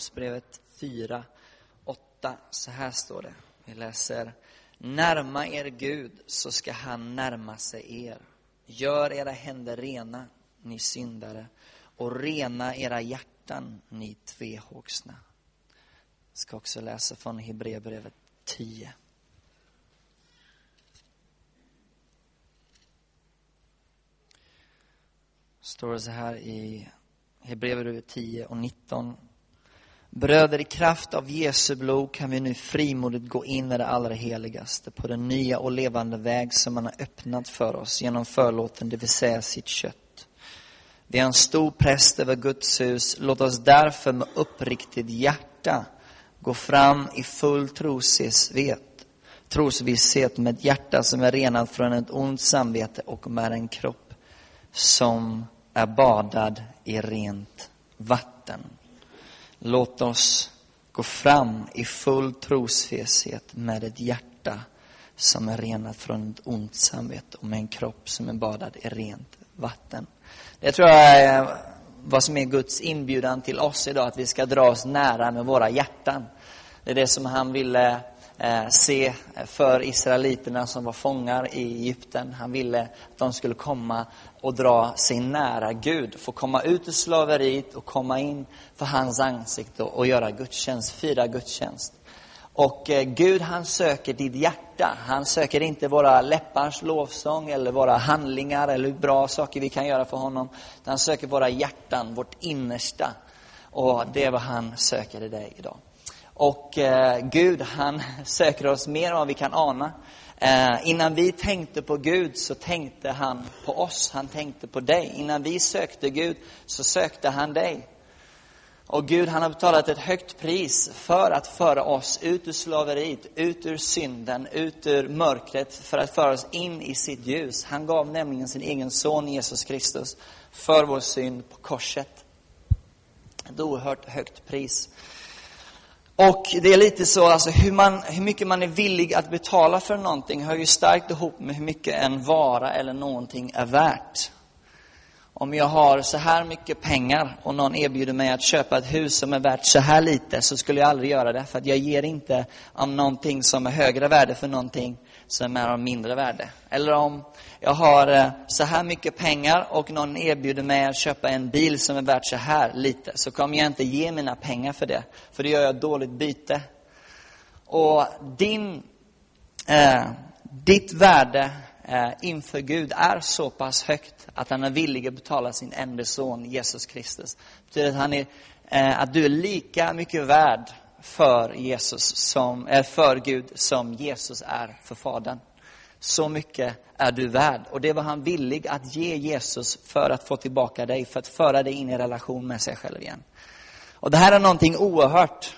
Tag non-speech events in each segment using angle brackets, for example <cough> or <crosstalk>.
Jakobsbrevet 4, 8. Så här står det. Vi läser. Närma er Gud, så ska han närma sig er. Gör era händer rena, ni syndare, och rena era hjärtan, ni tvehågsna. Jag ska också läsa från Hebreerbrevet 10. står det så här i Hebreerbrevet 10 och 19. Bröder, i kraft av Jesu blod kan vi nu frimodigt gå in i det allra heligaste på den nya och levande väg som han har öppnat för oss genom förlåten, det vill säga sitt kött. Vi har en stor präst över Guds hus. Låt oss därför med uppriktigt hjärta gå fram i full trosvisshet, trosvisshet med ett hjärta som är renat från ett ont samvete och med en kropp som är badad i rent vatten. Låt oss gå fram i full trosvisshet med ett hjärta som är renat från ett ont samvete och med en kropp som är badad i rent vatten. Det tror jag är vad som är Guds inbjudan till oss idag, att vi ska dra oss nära med våra hjärtan. Det är det som han ville eh, se för israeliterna som var fångar i Egypten. Han ville att de skulle komma och dra sig nära Gud, få komma ut ur slaveriet och komma in för hans ansikte och göra gudstjänst, fira gudstjänst. Och eh, Gud han söker ditt hjärta. Han söker inte våra läppars lovsång eller våra handlingar eller bra saker vi kan göra för honom. Han söker våra hjärtan, vårt innersta. Och det är vad han söker i dig idag. Och eh, Gud han <laughs> söker oss mer än vad vi kan ana. Eh, innan vi tänkte på Gud så tänkte han på oss, han tänkte på dig. Innan vi sökte Gud så sökte han dig. Och Gud han har betalat ett högt pris för att föra oss ut ur slaveriet, ut ur synden, ut ur mörkret, för att föra oss in i sitt ljus. Han gav nämligen sin egen son Jesus Kristus för vår synd på korset. Ett oerhört högt pris. Och det är lite så, alltså hur, man, hur mycket man är villig att betala för någonting hör ju starkt ihop med hur mycket en vara eller någonting är värt. Om jag har så här mycket pengar och någon erbjuder mig att köpa ett hus som är värt så här lite så skulle jag aldrig göra det. För att jag ger inte om någonting som är högre värde för någonting som är av mindre värde. Eller om jag har eh, så här mycket pengar och någon erbjuder mig att köpa en bil som är värt så här lite, så kommer jag inte ge mina pengar för det, för det gör jag dåligt byte. Och din, eh, ditt värde eh, inför Gud är så pass högt att han är villig att betala sin enda son Jesus Kristus. Det betyder att, han är, eh, att du är lika mycket värd för, Jesus som, eh, för Gud som Jesus är för Fadern. Så mycket är du värd. Och det var han villig att ge Jesus för att få tillbaka dig, för att föra dig in i relation med sig själv igen. Och det här är någonting oerhört.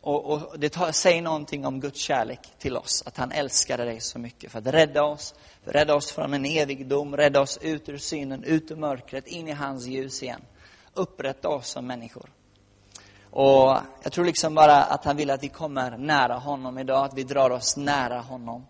Och, och det tar, säger någonting om Guds kärlek till oss, att han älskade dig så mycket för att rädda oss, rädda oss från en evig dom, rädda oss ut ur synen, ut ur mörkret, in i hans ljus igen. Upprätta oss som människor. Och jag tror liksom bara att han vill att vi kommer nära honom idag, att vi drar oss nära honom.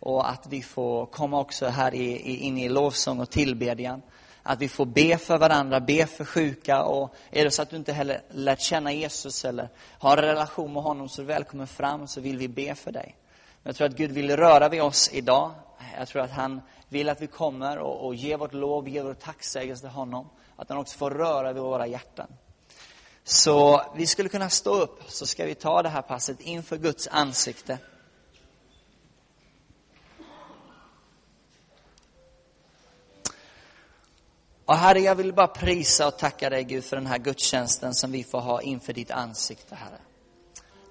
Och att vi får komma också här i, i, in i lovsång och tillbedjan. Att vi får be för varandra, be för sjuka. Och är det så att du inte heller lärt känna Jesus eller har en relation med honom så är du välkommen fram så vill vi be för dig. Men jag tror att Gud vill röra vid oss idag. Jag tror att han vill att vi kommer och, och ger vårt lov, ger vår tacksägelse till honom. Att han också får röra vid våra hjärtan. Så vi skulle kunna stå upp, så ska vi ta det här passet inför Guds ansikte. Och Herre, jag vill bara prisa och tacka dig Gud för den här gudstjänsten som vi får ha inför ditt ansikte, Herre.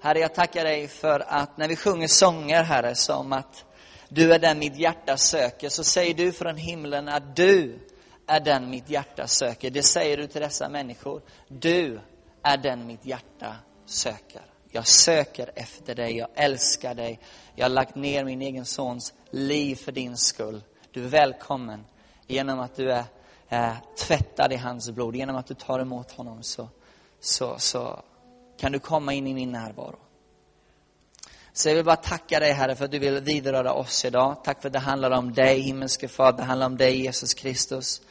Herre, jag tackar dig för att när vi sjunger sånger, Herre, som att du är den mitt hjärta söker, så säger du från himlen att du är den mitt hjärta söker. Det säger du till dessa människor. Du är den mitt hjärta söker. Jag söker efter dig, jag älskar dig. Jag har lagt ner min egen sons liv för din skull. Du är välkommen genom att du är eh, tvättad i hans blod. Genom att du tar emot honom så, så, så kan du komma in i min närvaro. Så jag vill bara tacka dig Herre för att du vill vidröra oss idag. Tack för att det handlar om dig himmelske Fader, det handlar om dig Jesus Kristus.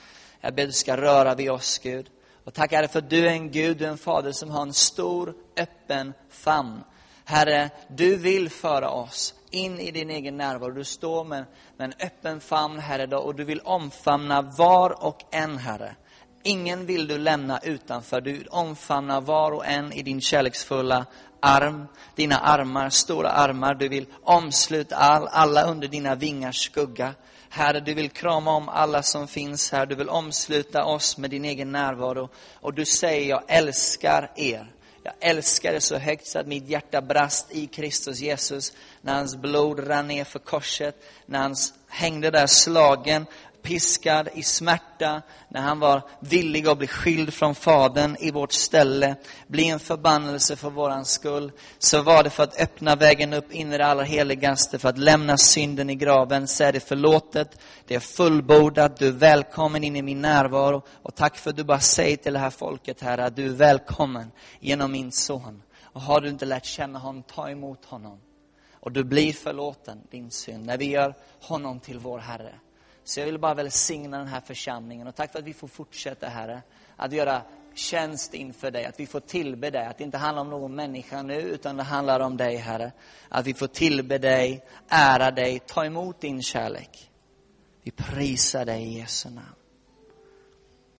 Jag ber att du ska röra vid oss Gud. Och tack Herre för att du är en Gud, du är en Fader som har en stor öppen famn. Herre, du vill föra oss in i din egen närvaro. Du står med, med en öppen famn, Herre, och du vill omfamna var och en, Herre. Ingen vill du lämna utanför. Du omfamnar var och en i din kärleksfulla arm, dina armar, stora armar. Du vill omsluta all, alla under dina vingars skugga. Herre, du vill krama om alla som finns här. Du vill omsluta oss med din egen närvaro. Och du säger, jag älskar er. Jag älskar er så högt så att mitt hjärta brast i Kristus Jesus när hans blod rann ner för korset, när han hängde där slagen piskad i smärta, när han var villig att bli skild från Fadern i vårt ställe, bli en förbannelse för våran skull, så var det för att öppna vägen upp in i det allra heligaste, för att lämna synden i graven, så är det förlåtet, det är fullbordat, du är välkommen in i min närvaro. Och tack för att du bara säger till det här folket, Herre, att du är välkommen genom min son. Och har du inte lärt känna honom, ta emot honom. Och du blir förlåten din synd när vi gör honom till vår Herre. Så jag vill bara välsigna den här församlingen och tack för att vi får fortsätta, Herre, att göra tjänst inför dig, att vi får tillbe dig, att det inte handlar om någon människa nu, utan det handlar om dig, Herre. Att vi får tillbe dig, ära dig, ta emot din kärlek. Vi prisar dig i Jesu namn.